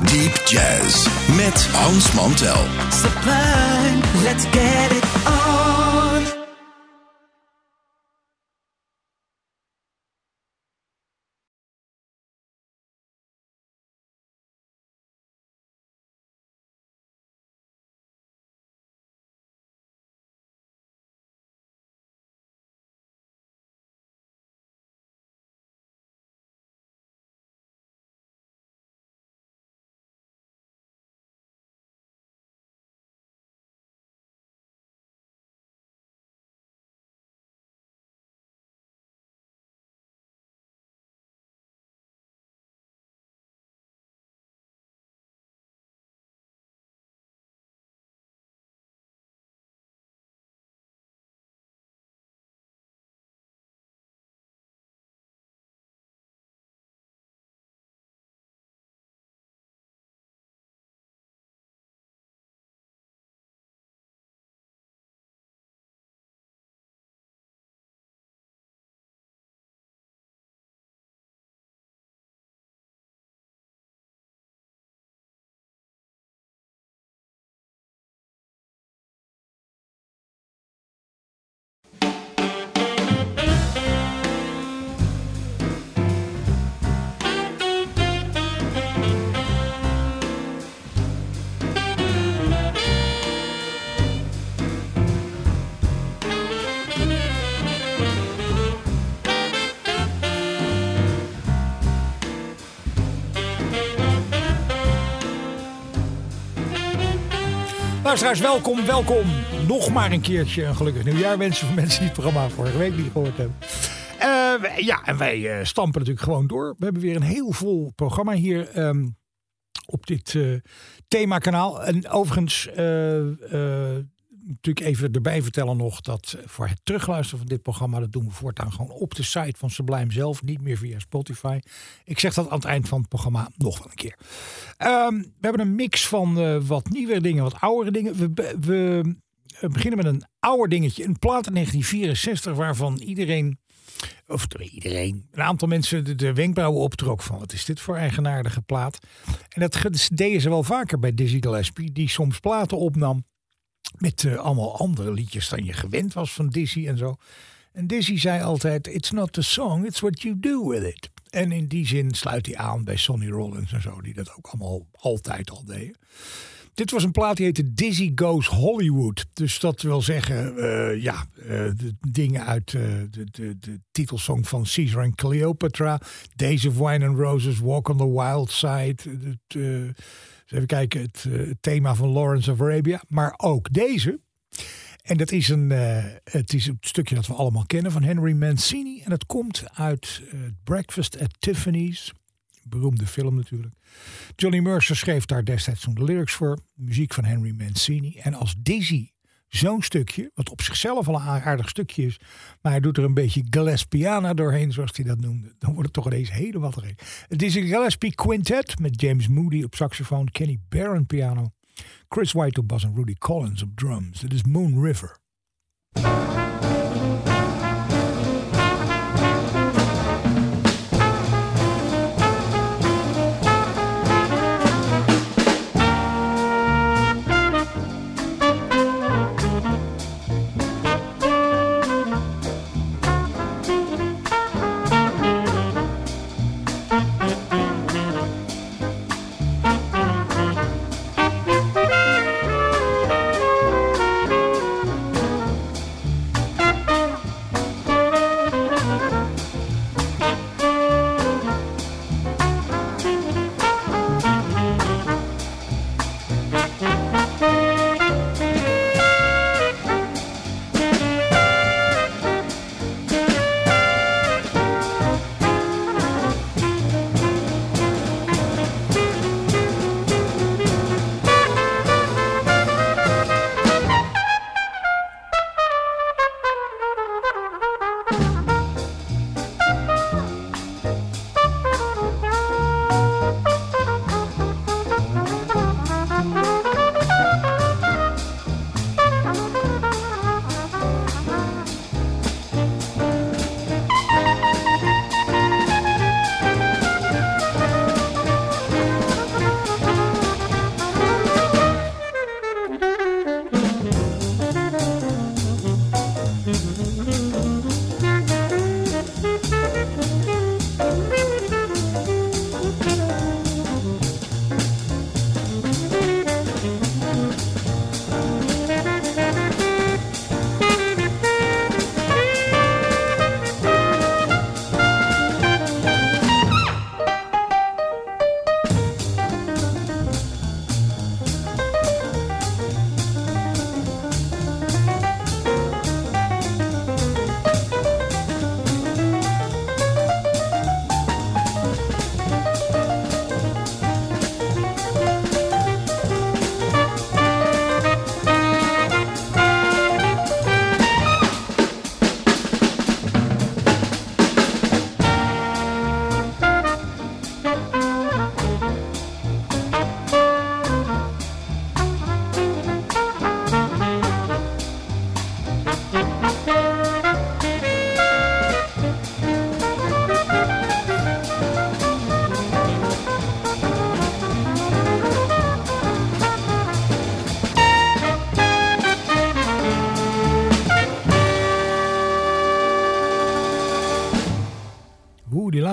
Deep Jazz met Hans Mantel. sublime, let's get it Luisteraars, welkom, welkom. Nog maar een keertje een gelukkig nieuwjaar wensen voor mensen die het programma vorige week niet gehoord hebben. Eh, ja, en wij eh, stampen natuurlijk gewoon door. We hebben weer een heel vol programma hier ehm, op dit eh themakanaal. En overigens, natuurlijk even erbij vertellen nog dat voor het terugluisteren van dit programma, dat doen we voortaan gewoon op de site van Sublime zelf, niet meer via Spotify. Ik zeg dat aan het eind van het programma nog wel een keer. Ehm, we hebben een mix van eh, wat nieuwere dingen, wat oudere dingen. We, we beginnen met een ouder dingetje. Een plaat uit 1964 waarvan iedereen, of iedereen, een aantal mensen de, de wenkbrauwen optrok van wat is dit voor eigenaardige plaat. En dat deden ze wel vaker bij Dizzy Gillespie, die soms platen opnam met eh, allemaal andere liedjes dan je gewend was van Dizzy en zo. En Dizzy zei altijd, it's not the song, it's what you do with it. En in die zin sluit hij aan bij Sonny Rollins en zo, die dat ook allemaal altijd al deden. Dit was een plaat die heette Dizzy Goes Hollywood. Dus dat wil zeggen, eh, ja, eh, de dingen uit de, de, de titelsong van Caesar en Cleopatra. Days of Wine and Roses, Walk on the Wild Side. Het, even kijken, het, eh, het thema van Lawrence of Arabia. Maar ook deze. En dat is een, eh, het is een stukje dat we allemaal kennen van Henry Mancini. En dat komt uit eh, Breakfast at Tiffany's. Beroemde film natuurlijk. Johnny Mercer schreef daar destijds toen de lyrics voor. Muziek van Henry Mancini. En als Dizzy zo'n stukje, wat op zichzelf al een aardig stukje is, maar hij doet er een beetje Gillespiana doorheen, zoals hij dat noemde, dan wordt het toch ineens hele wat erin. Het is een Gillespie Quintet met James Moody op saxofoon, Kenny Barron piano, Chris White op bas en Rudy Collins op drums. Het is Moon River.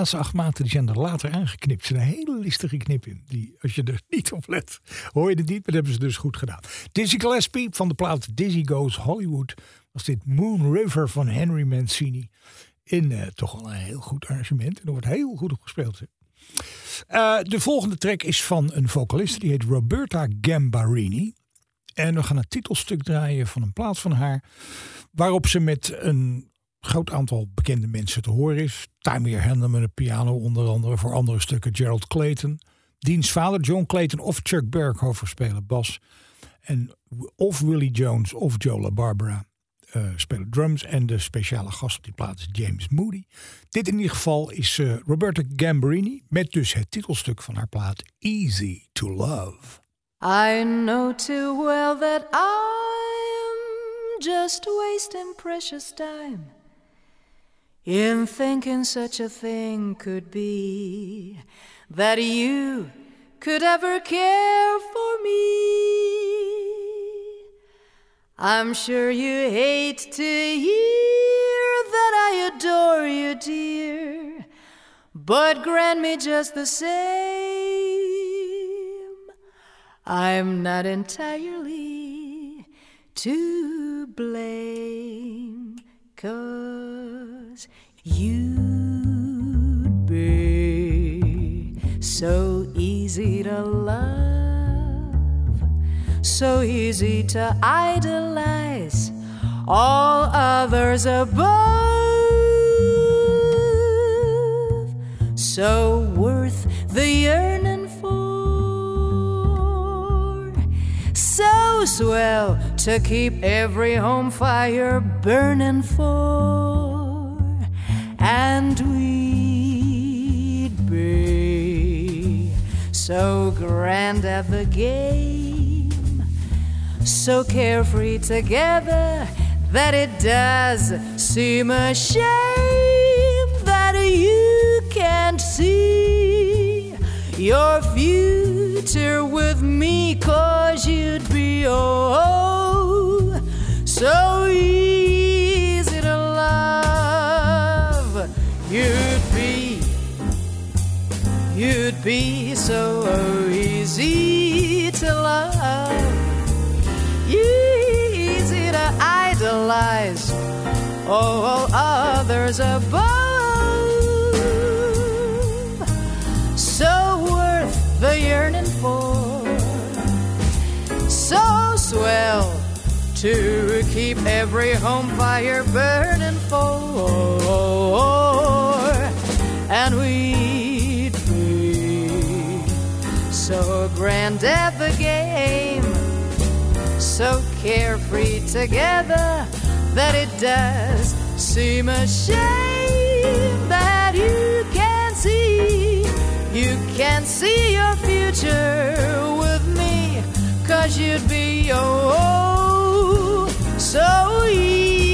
Laatste acht maten die zijn er later aangeknipt. Er zit een hele listige knip in. Die, als je er niet op let, hoor je het niet. Maar dat hebben ze dus goed gedaan. Dizzy Gillespie van de plaat Dizzy Goes Hollywood. Was dit Moon River van Henry Mancini. In eh, toch wel een heel goed arrangement. En er wordt heel goed op gespeeld. Uh, de volgende track is van een vocalist. Die heet Roberta Gambarini. En we gaan een titelstuk draaien van een plaat van haar. Waarop ze met een groot aantal bekende mensen te horen is. Hendel met een piano onder andere. Voor andere stukken Gerald Clayton. Diens vader John Clayton of Chuck Berghofer spelen bas. En of Willie Jones of Joe LaBarbera uh, spelen drums. En de speciale gast op die plaat is James Moody. Dit in ieder geval is uh, Roberta Gambarini. Met dus het titelstuk van haar plaat Easy to Love. I know too well that I'm just wasting precious time in thinking such a thing could be that you could ever care for me. I'm sure you hate to hear that I adore you, dear, but grant me just the same. I'm not entirely to blame, cause you'd be. So easy to love so easy to idolize all others above, so worth the yearning for, so swell to keep every home fire burning for, and we'd be so grand at the game, so carefree together that it does seem a shame that you can't see your future with me, cause you'd be oh, so easy You'd be, you'd be so easy to love. Easy to idolize all others above. So worth the yearning for, so swell to keep every home fire burning for, grand at game. So carefree together that it does seem a shame that you can't see. You can't see your future with me cause you'd be oh so easy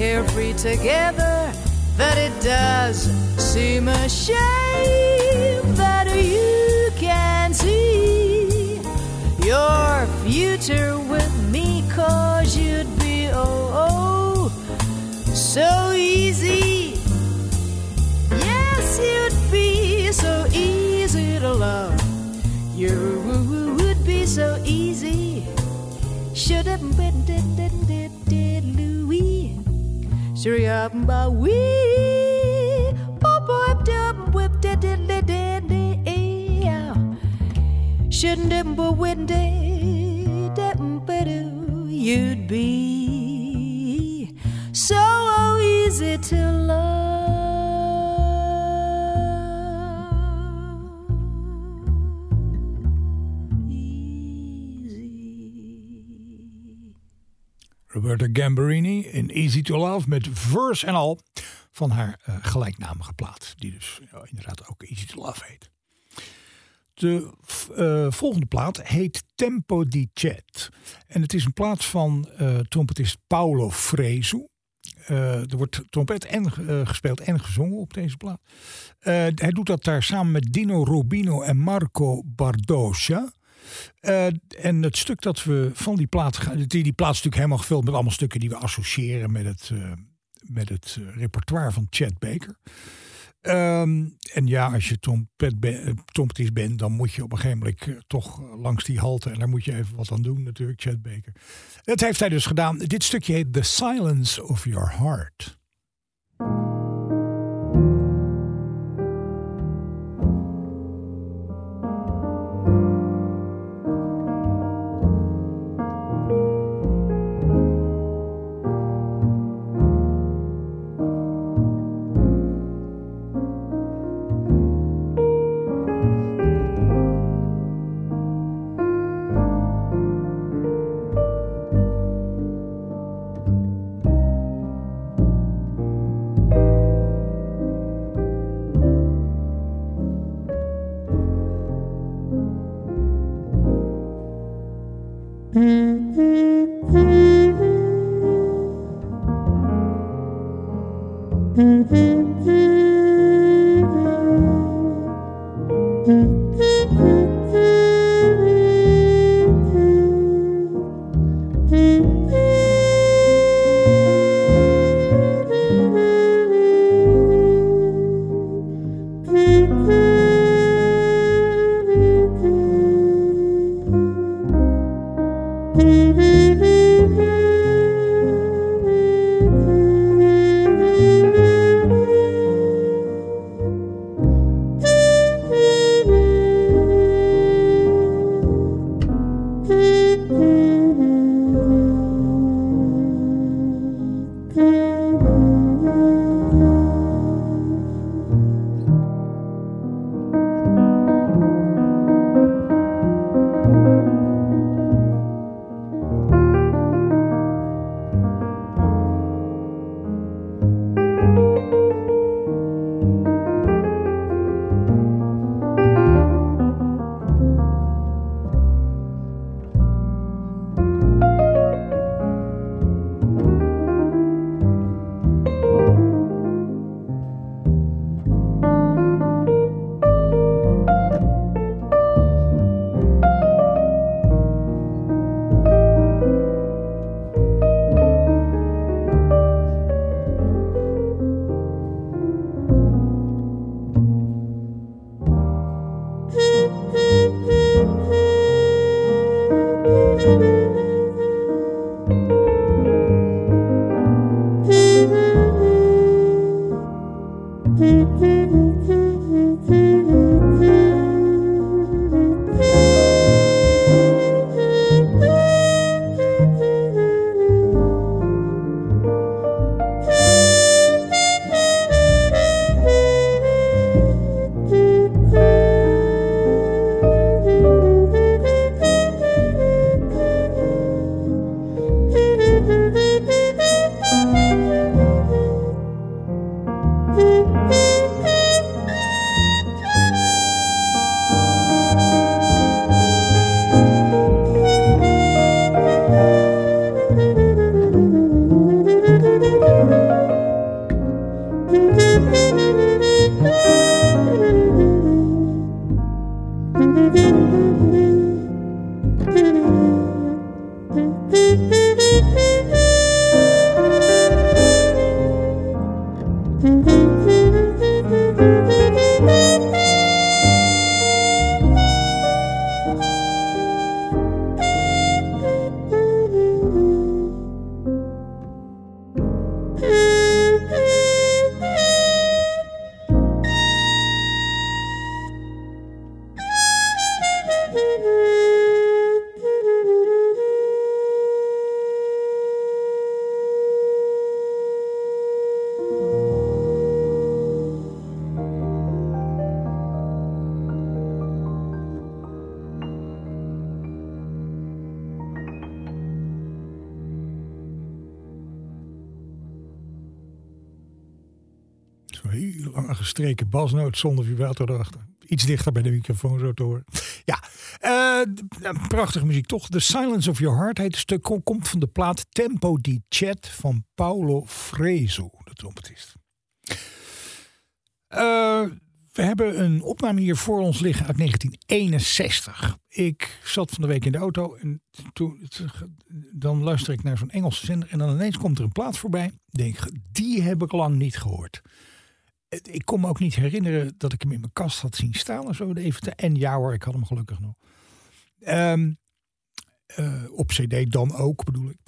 carefree together that it does seem a shame that you can't see your future with me cause you'd be oh oh so easy Your woo woo would be so easy. Should have been did did did did Louis. Sure up by we. Pop up dub whip did did did did Shouldn't have been did did You'd be Roberta Gamberini in Easy to Love met verse en al van haar eh, gelijknamige plaat. Die dus inderdaad ook Easy to Love heet. De eh, volgende plaat heet Tempo di Chat. En het is een plaat van eh, trompetist Paolo Fresu. Er wordt trompet en, gespeeld en gezongen op deze plaat. Hij doet dat daar samen met Dino Rubino en Marco Bardoscia. Eh, en het stuk dat we van die plaat gaan. Die, die plaat is natuurlijk helemaal gevuld met allemaal stukken die we associëren met het, eh, met het eh, repertoire van Chad Baker. Ehm, en ja, als je trompetist bent, dan moet je op een gegeven moment toch langs die halte. En daar moet je even wat aan doen, natuurlijk, Chad Baker. Dat heeft hij dus gedaan. Dit stukje heet The Silence of Your Heart. Gestreken basnoot zonder vibrato erachter. Iets dichter bij de microfoon zo te horen. Ja, d- prachtige muziek toch. The Silence of Your Heart heet het stuk. Kom- Komt van de plaat Tempo di Chat van Paolo Freso, de trompetist. Eh, we hebben een opname hier voor ons liggen uit 1961. Ik zat van de week in de auto en toen, dan luister ik naar zo'n Engelse zender en dan ineens komt er een plaat voorbij. Denk, die heb ik lang niet gehoord. Ik kon me ook niet herinneren dat ik hem in mijn kast had zien staan of zo. Even en ja hoor, ik had hem gelukkig nog. Ehm, eh, op CD dan ook, bedoel ik.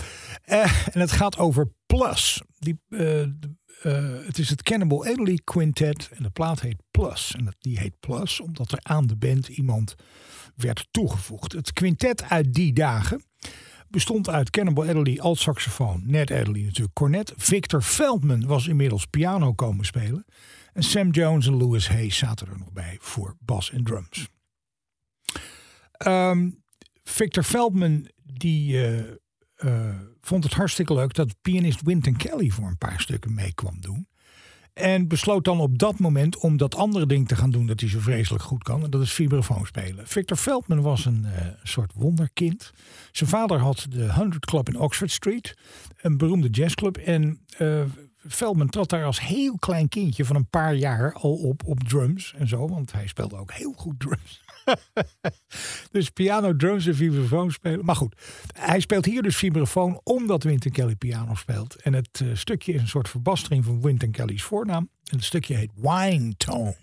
Eh, en het gaat over Plus. Die, eh, het is het Cannibal Adderley Quintet en de plaat heet Plus. En die heet Plus omdat er aan de band iemand werd toegevoegd. Het quintet uit die dagen bestond uit Cannibal Adderley alt saxofoon, Ned Adderley natuurlijk cornet. Victor Feldman was inmiddels piano komen spelen. En Sam Jones en Louis Hayes zaten er nog bij voor bas en drums. Ehm, Victor Feldman die eh, eh, vond het hartstikke leuk dat pianist Wynton Kelly voor een paar stukken mee kwam doen. En besloot dan op dat moment om dat andere ding te gaan doen dat hij zo vreselijk goed kan. En dat is vibrafoon spelen. Victor Feldman was een eh, soort wonderkind. Zijn vader had de 100 Club in Oxford Street. Een beroemde jazzclub. En eh, Feldman trad daar als heel klein kindje van een paar jaar al op op drums en zo. Want hij speelde ook heel goed drums. dus piano, drums en vibrafoon spelen. Maar goed, hij speelt hier dus vibrafoon omdat Wynton Kelly piano speelt. En het eh, stukje is een soort verbastering van Wynton Kelly's voornaam. En het stukje heet Wine Tone.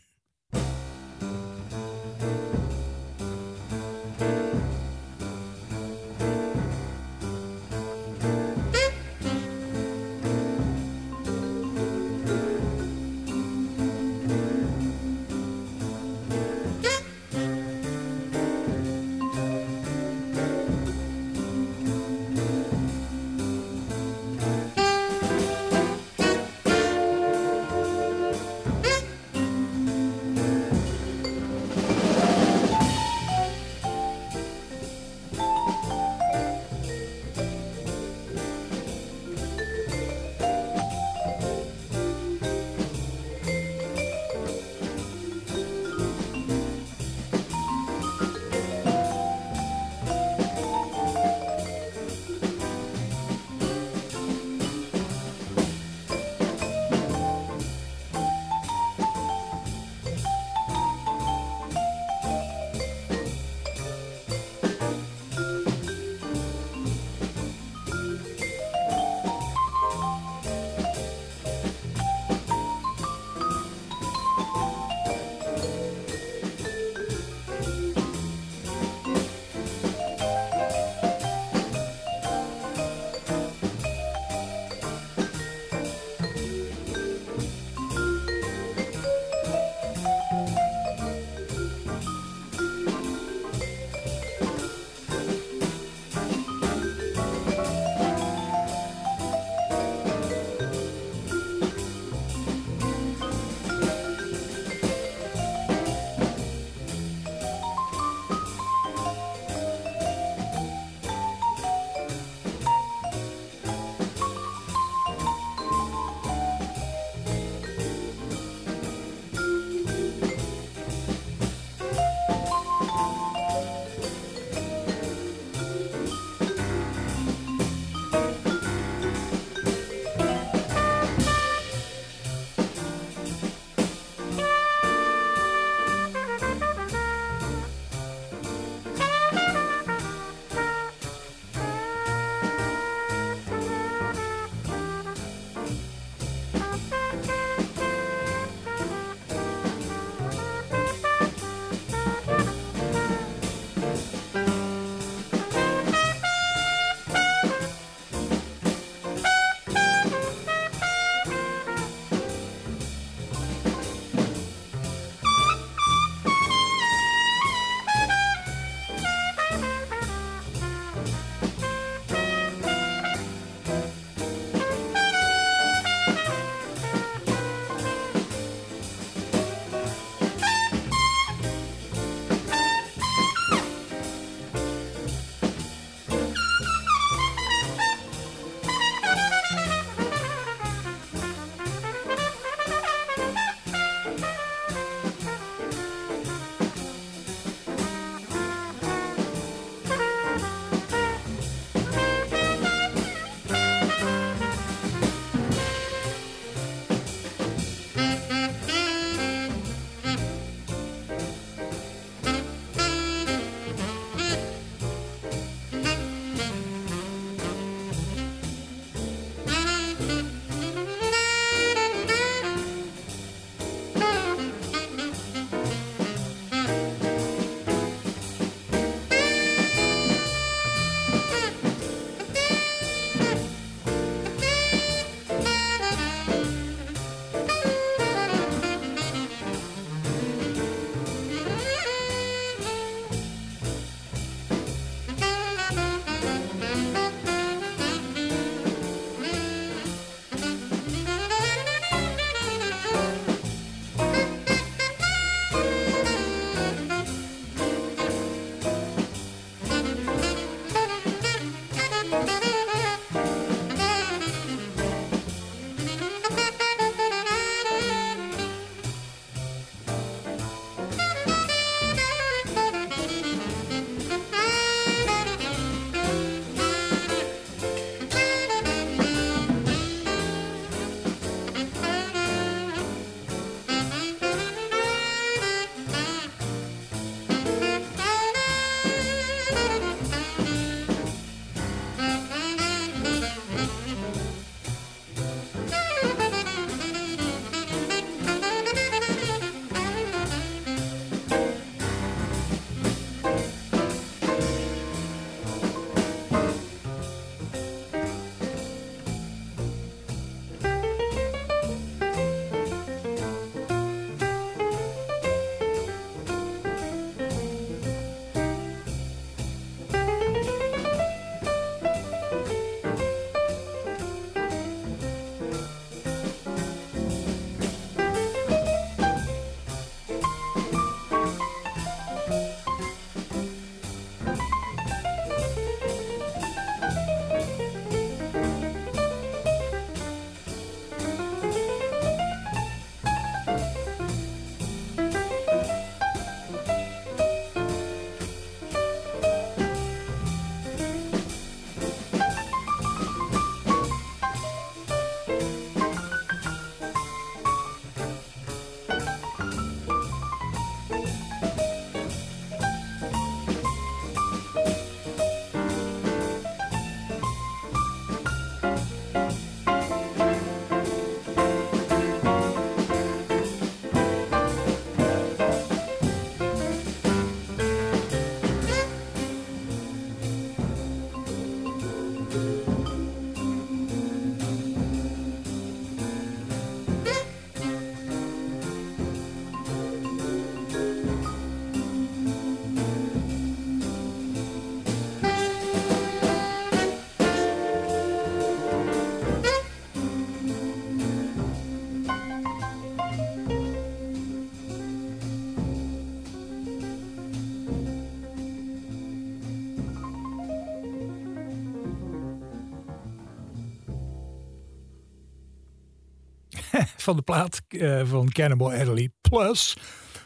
Van de plaat eh, van Cannibal Adderley. Plus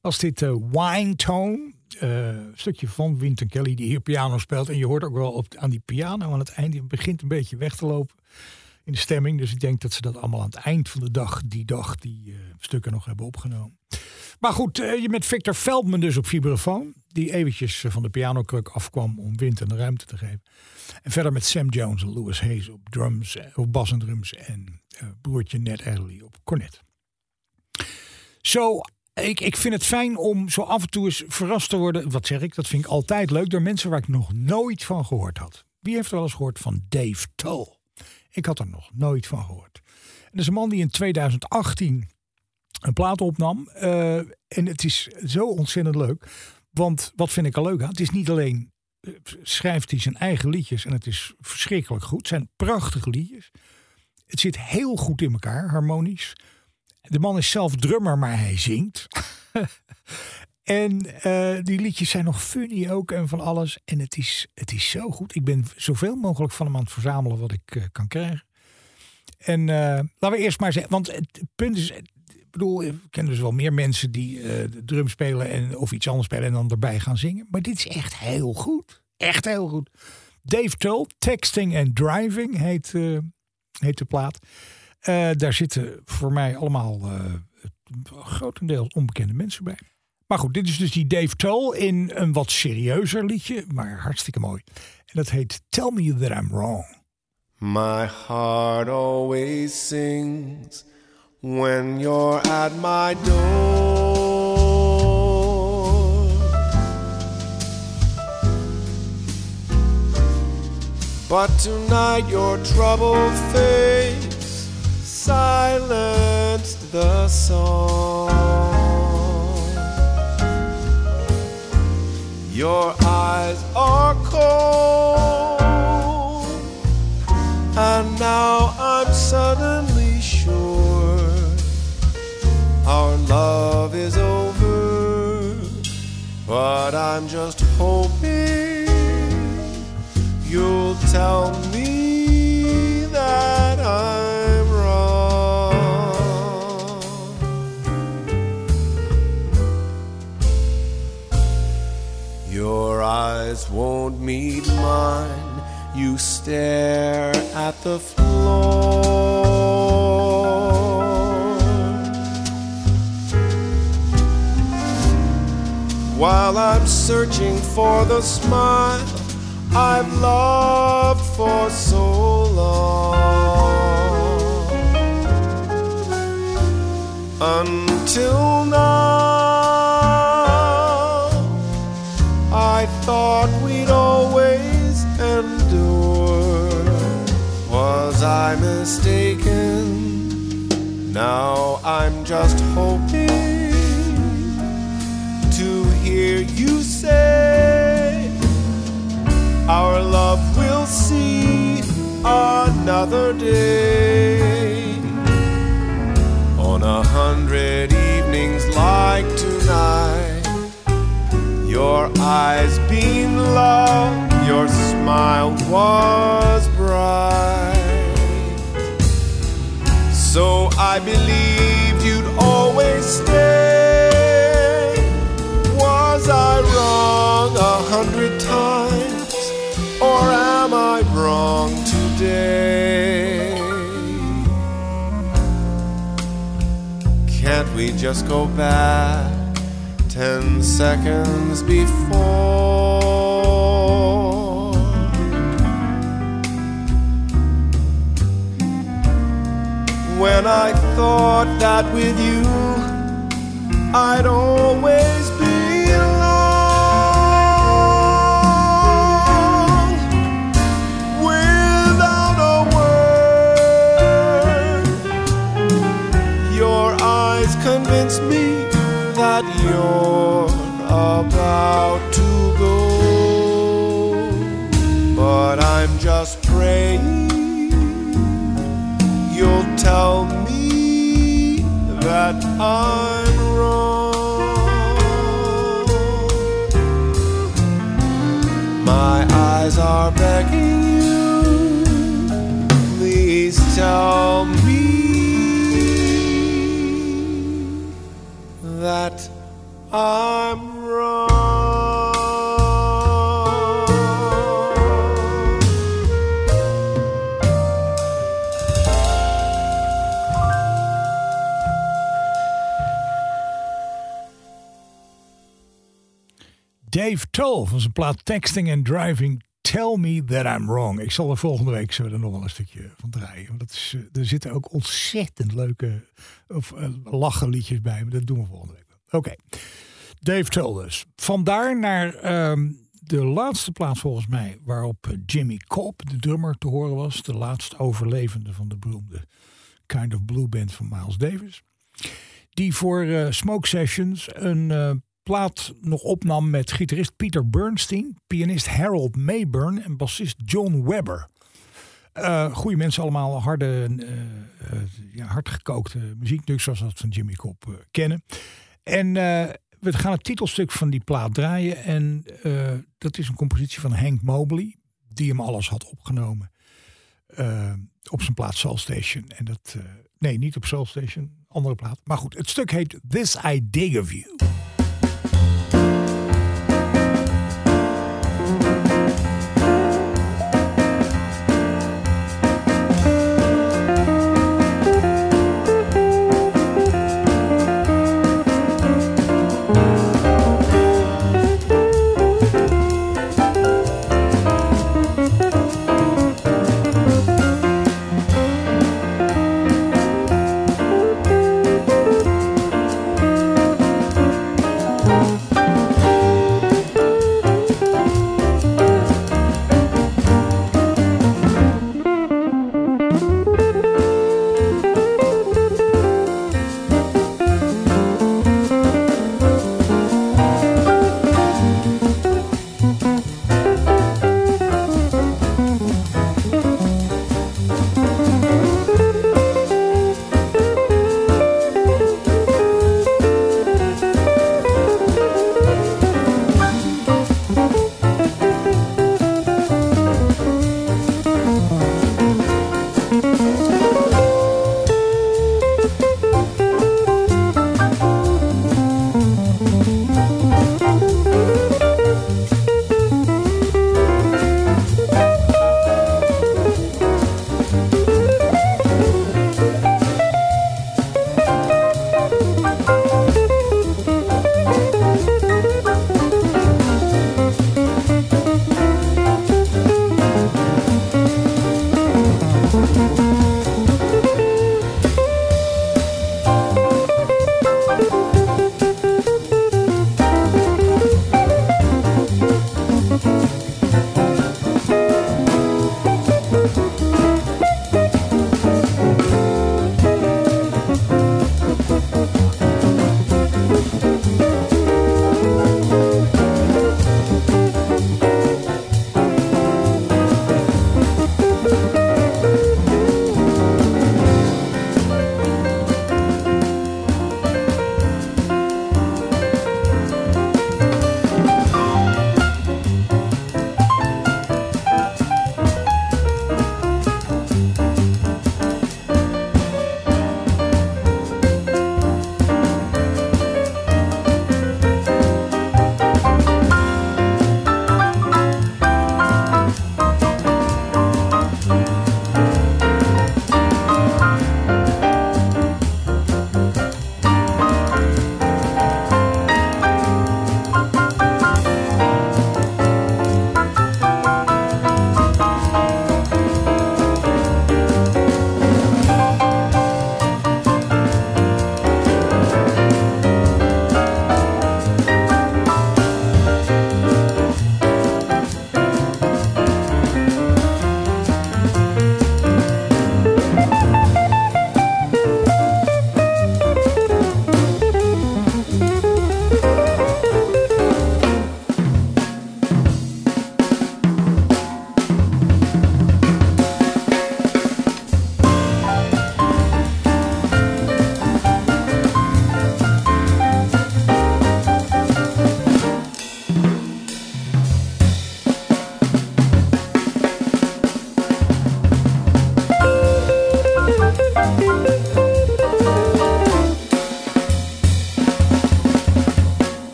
was dit eh, Wine Tone. een stukje van Winton Kelly die hier piano speelt. En je hoort ook wel op, aan die piano aan het eind. Die begint een beetje weg te lopen in de stemming. Dus ik denk dat ze dat allemaal aan het eind van de dag, die dag, die stukken nog hebben opgenomen. Maar goed, eh, je met Victor Veldman dus op vibrafoon. Die eventjes eh, van de pianokruk afkwam om wind en ruimte te geven. En verder met Sam Jones en Louis Hayes op drums, eh, op bas en drums. En broertje Ned Adderley op cornet. Zo, ik, ik vind het fijn om zo af en toe eens verrast te worden. Wat zeg ik? Dat vind ik altijd leuk door mensen waar ik nog nooit van gehoord had. Wie heeft er wel eens gehoord van Dave Toll? Ik had er nog nooit van gehoord. En dat is een man die in 2018 een plaat opnam. Eh, en het is zo ontzettend leuk. Want wat vind ik er leuk aan? Het is niet alleen eh, schrijft hij zijn eigen liedjes en het is verschrikkelijk goed. Het zijn prachtige liedjes. Het zit heel goed in elkaar, harmonisch. De man is zelf drummer, maar hij zingt. en eh, die liedjes zijn nog funny ook en van alles. En het is, het is zo goed. Ik ben zoveel mogelijk van hem aan het verzamelen wat ik kan krijgen. En laten we eerst maar zeggen, want het punt is, bedoel, ik ken dus wel meer mensen die eh, drum spelen en, of iets anders spelen en dan erbij gaan zingen. Maar dit is echt heel goed. Echt heel goed. Dave Tull, Texting and Driving heet, eh, heet de plaat. Eh, daar zitten voor mij allemaal grotendeels onbekende mensen bij. Maar goed, dit is dus die Dave Tull in een wat serieuzer liedje, maar hartstikke mooi. En dat heet Tell Me That I'm Wrong. My heart always sings when you're at my door. But tonight your troubled face silenced the song. Your eyes are cold. And now I'm suddenly I'm just hoping you'll tell me that I'm wrong. Your eyes won't meet mine. You stare at the floor. While I'm searching for the smile I've loved for so long. Until now, I thought we'd always endure. Was I mistaken? Now I'm just hoping our love will see another day. On a hundred evenings like tonight, your eyes beamed love, your smile was bright. So I believed you'd always stay. Was I wrong a hundred times, Today? Can't we just go back ten seconds before? When I thought that with you I'd always about to go, but I'm just praying you'll tell me that I'm wrong. My eyes are begging you, please tell me Dave Toll van zijn plaat Texting and Driving. Tell me that I'm wrong. Ik zal er volgende week zo er nog wel een stukje van draaien. Want dat is, eh, er zitten ook ontzettend leuke of, uh, liedjes bij. Maar dat doen we volgende week. Oké. Dave Toll dus. Vandaar naar ehm, de laatste plaat volgens mij. Waarop eh, Jimmy Cobb, de drummer, te horen was. De laatste overlevende van de beroemde Kind of Blue Band van Miles Davis. Die voor Smoke Sessions een plaat nog opnam met gitarist Peter Bernstein, pianist Harold Mayburn en bassist John Webber. Eh goede mensen allemaal, harde, eh, ja, hardgekookte muziek, dus zoals we dat van Jimmy Cobb kennen. En we gaan het titelstuk van die plaat draaien. En dat is een compositie van Hank Mobley, die hem alles had opgenomen op zijn plaat Soul Station. En dat, nee, niet op Soul Station, andere plaat. Maar goed, het stuk heet This I Dig of You.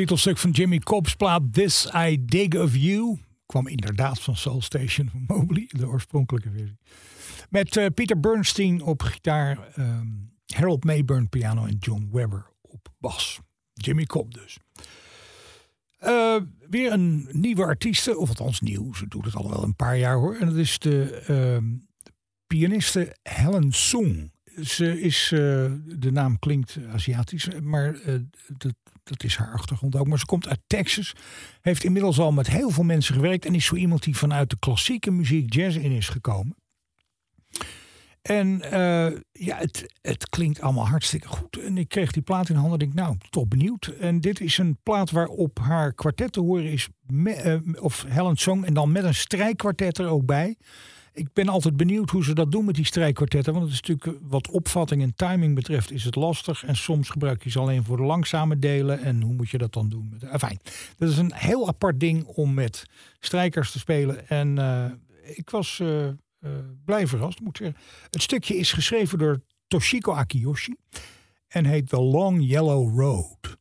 Titelstuk van Jimmy Cobb's plaat This I Dig of You. Kwam inderdaad van Soul Station van Mobley, de oorspronkelijke versie. Met uh, Peter Bernstein op gitaar, um, Harold Mayburn piano en John Webber op bas. Jimmy Cobb dus. Uh, weer een nieuwe artieste, of althans nieuw, ze doet het al wel een paar jaar hoor. En dat is de uh, pianiste Helen Song. Ze is, uh, de naam klinkt Aziatisch, maar dat, dat is haar achtergrond ook. Maar ze komt uit Texas, heeft inmiddels al met heel veel mensen gewerkt en is zo iemand die vanuit de klassieke muziek jazz in is gekomen. En uh, ja, het, het klinkt allemaal hartstikke goed. En ik kreeg die plaat in handen en denk, nou, toch benieuwd. En dit is een plaat waarop haar kwartet te horen is, me, uh, of Helen Song, en dan met een strijkkwartet er ook bij. Ik ben altijd benieuwd hoe ze dat doen met die strijkkwartetten. Want het is natuurlijk wat opvatting en timing betreft is het lastig. En soms gebruik je ze alleen voor de langzame delen. En hoe moet je dat dan doen? Enfin, dat is een heel apart ding om met strijkers te spelen. En uh, ik was uh, blij verrast, moet zeggen. Het stukje is geschreven door Toshiko Akiyoshi. En heet The Long Yellow Road.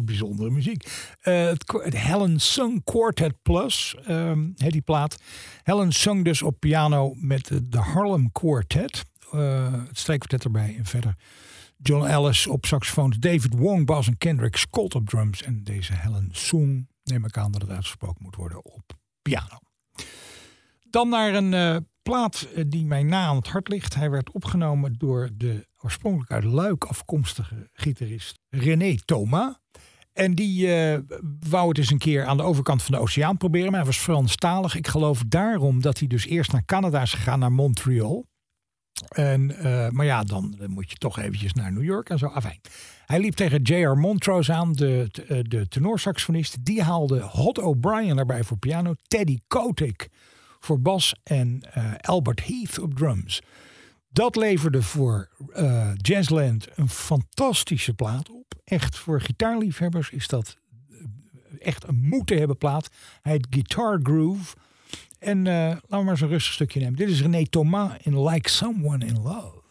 Bijzondere muziek. Eh, het, Helen Sung Quartet Plus, ehm, heet die plaat. Helen Sung dus op piano met de, Harlem Quartet. Eh, het strijkkwartet erbij en verder. John Ellis op saxofoons, David Wong, bas en Kendrick Scott op drums. En deze Helen Sung, neem ik aan dat het uitgesproken moet worden, op piano. Dan naar een eh, plaat die mij na aan het hart ligt. Hij werd opgenomen door de oorspronkelijk uit Luik afkomstige gitarist René Thomas. En die eh, wou het eens een keer aan de overkant van de oceaan proberen. Maar hij was Franstalig. Ik geloof daarom dat hij dus eerst naar Canada is gegaan, naar Montreal. En, eh, maar ja, dan, moet je toch eventjes naar New York en zo. Afijn. Hij liep tegen J.R. Montrose aan, de, eh, de tenorsaxofonist. Die haalde Hot O'Brien erbij voor piano. Teddy Kotick voor bas en Albert Heath op drums. Dat leverde voor eh, Jazzland een fantastische plaat op. Echt voor gitaarliefhebbers is dat eh, echt een moeten hebben plaat. Hij heet Guitar Groove. En eh, laten we maar eens een rustig stukje nemen. Dit is René Thomas in Like Someone in Love.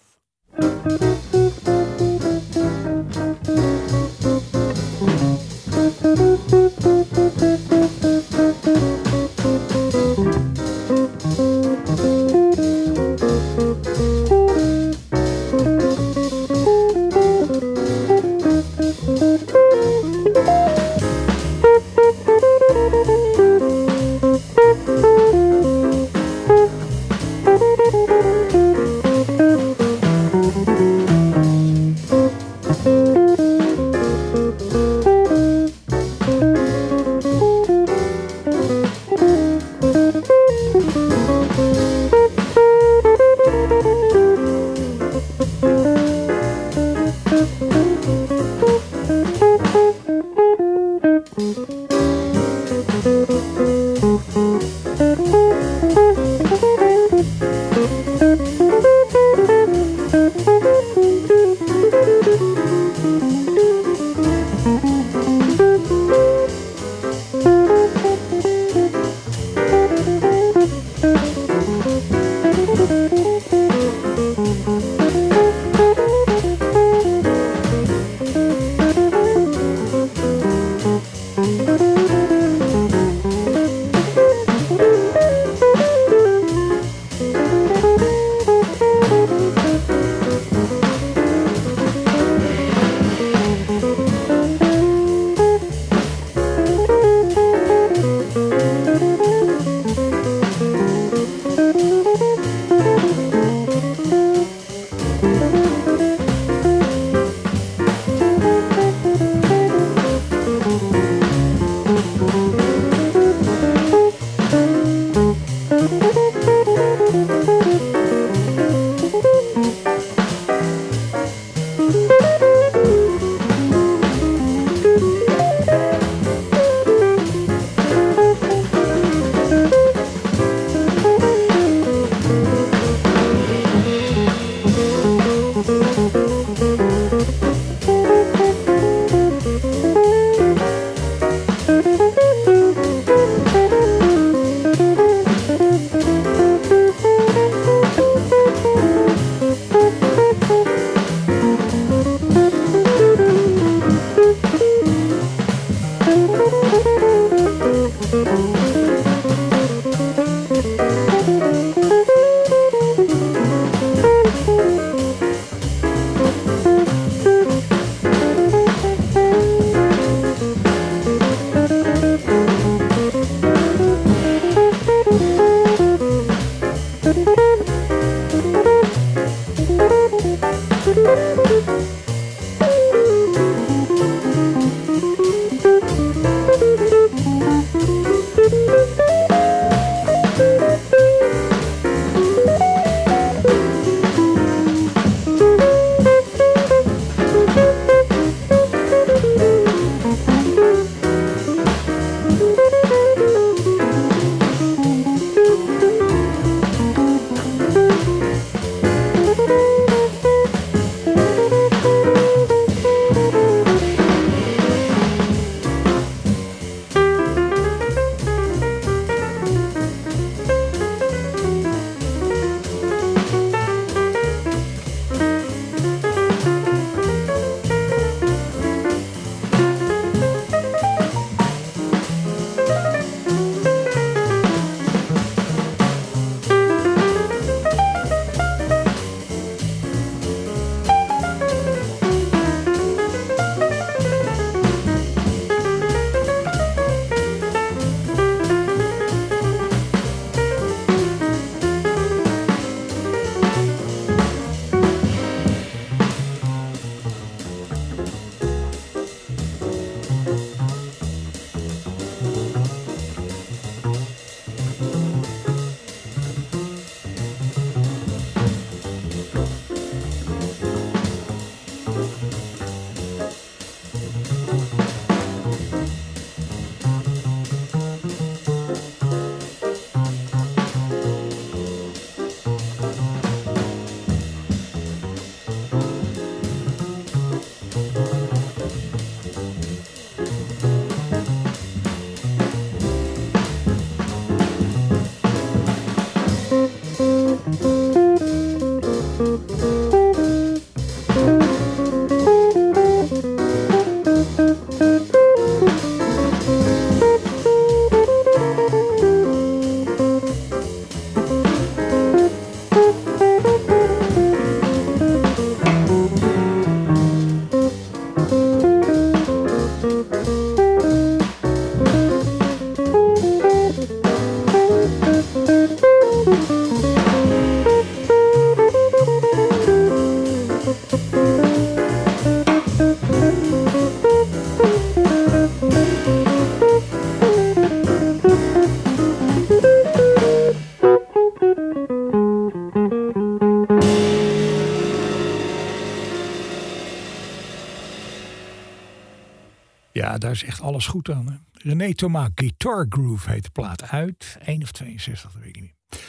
Ja, daar is echt alles goed aan. Hè? René Thomas Guitar Groove heet de plaat uit. 1 of 62, dat weet ik niet meer.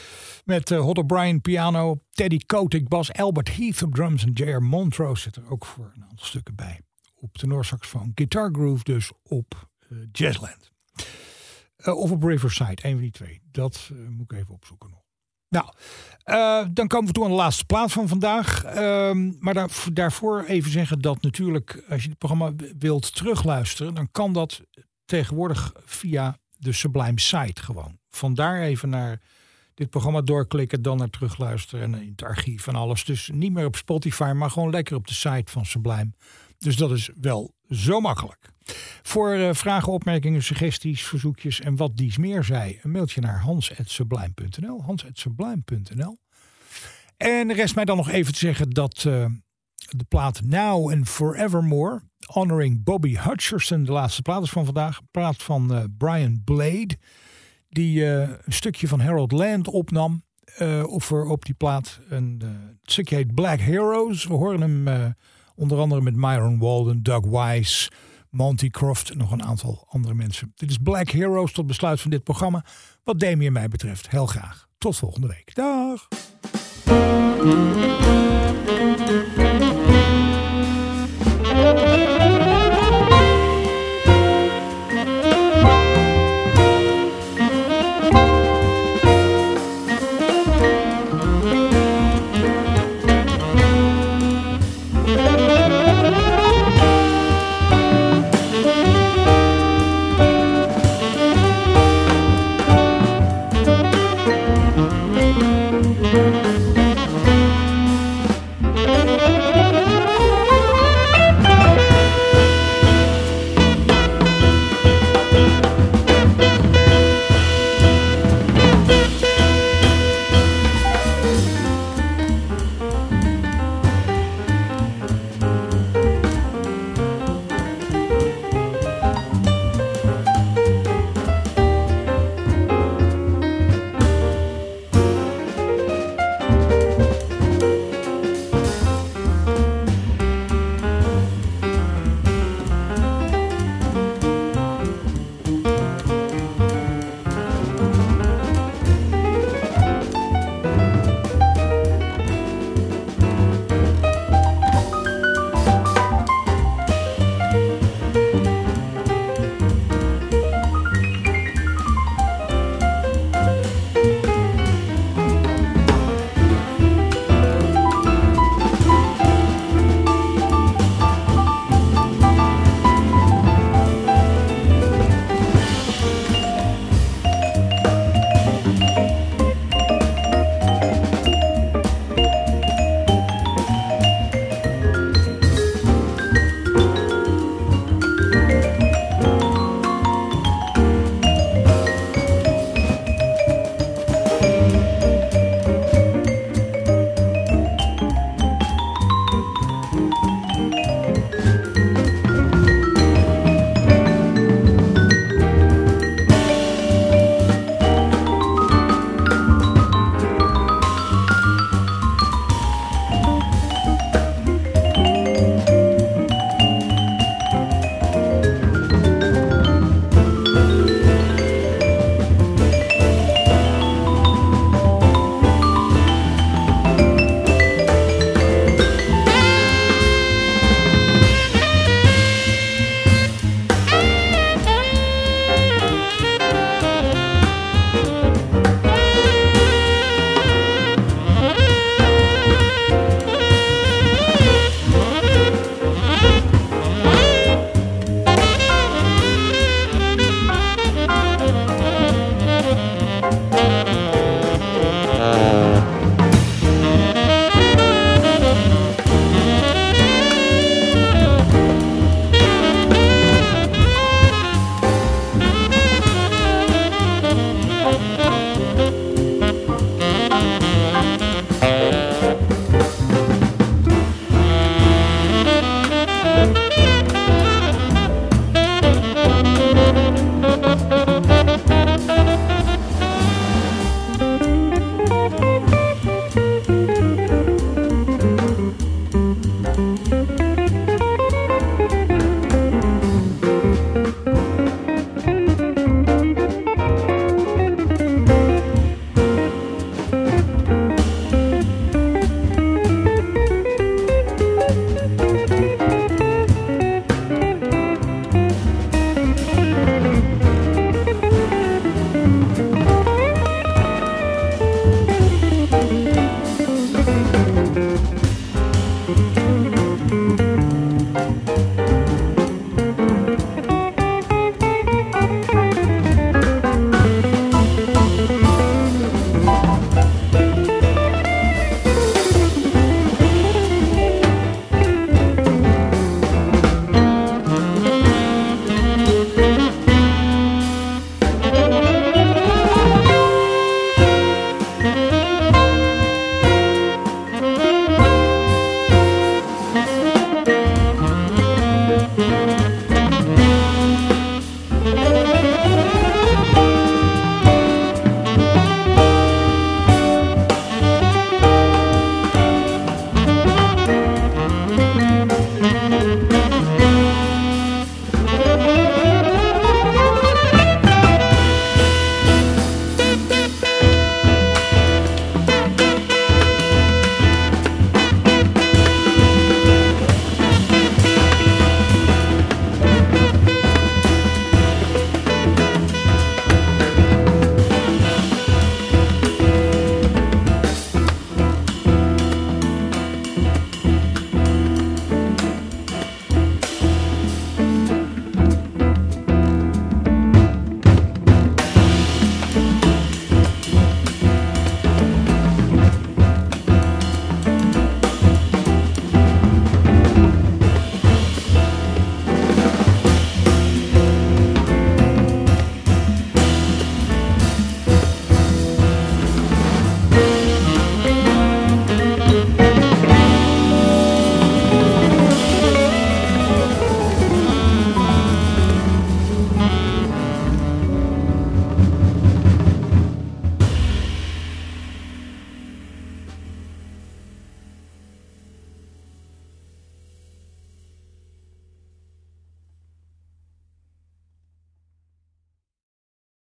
Met uh, Hot O'Brien piano, Teddy Kotick bas, Albert Heath op drums en J.R. Montrose zit er ook voor een aantal stukken bij. Op tenorsaxofoon. Guitar Groove dus op uh, Jazzland. Uh, of op Riverside, een van die twee. Dat moet ik even opzoeken nog. Nou, uh, dan komen we toe aan de laatste plaats van vandaag. Uh, maar daar, daarvoor even zeggen dat natuurlijk, als je het programma wilt terugluisteren, dan kan dat tegenwoordig via de Sublime site gewoon. Vandaar even naar dit programma doorklikken, dan naar terugluisteren en in het archief en alles. Dus niet meer op Spotify, maar gewoon lekker op de site van Sublime. Dus dat is wel zo makkelijk. Voor uh, vragen, opmerkingen, suggesties, verzoekjes en wat dies meer zei, een mailtje naar hans.sublime.nl. Hans.sublime.nl. En rest mij dan nog even te zeggen dat uh, de plaat Now and Forevermore, honoring Bobby Hutcherson, de laatste plaat is van vandaag. Een plaat van uh, Brian Blade, die een stukje van Harold Land opnam. of er op die plaat. Een, stukje heet Black Heroes. We horen hem onder andere met Myron Walden, Doug Wise. Monty Croft en nog een aantal andere mensen. Dit is Black Heroes tot besluit van dit programma. Wat Damien mij betreft, heel graag. Tot volgende week. Dag!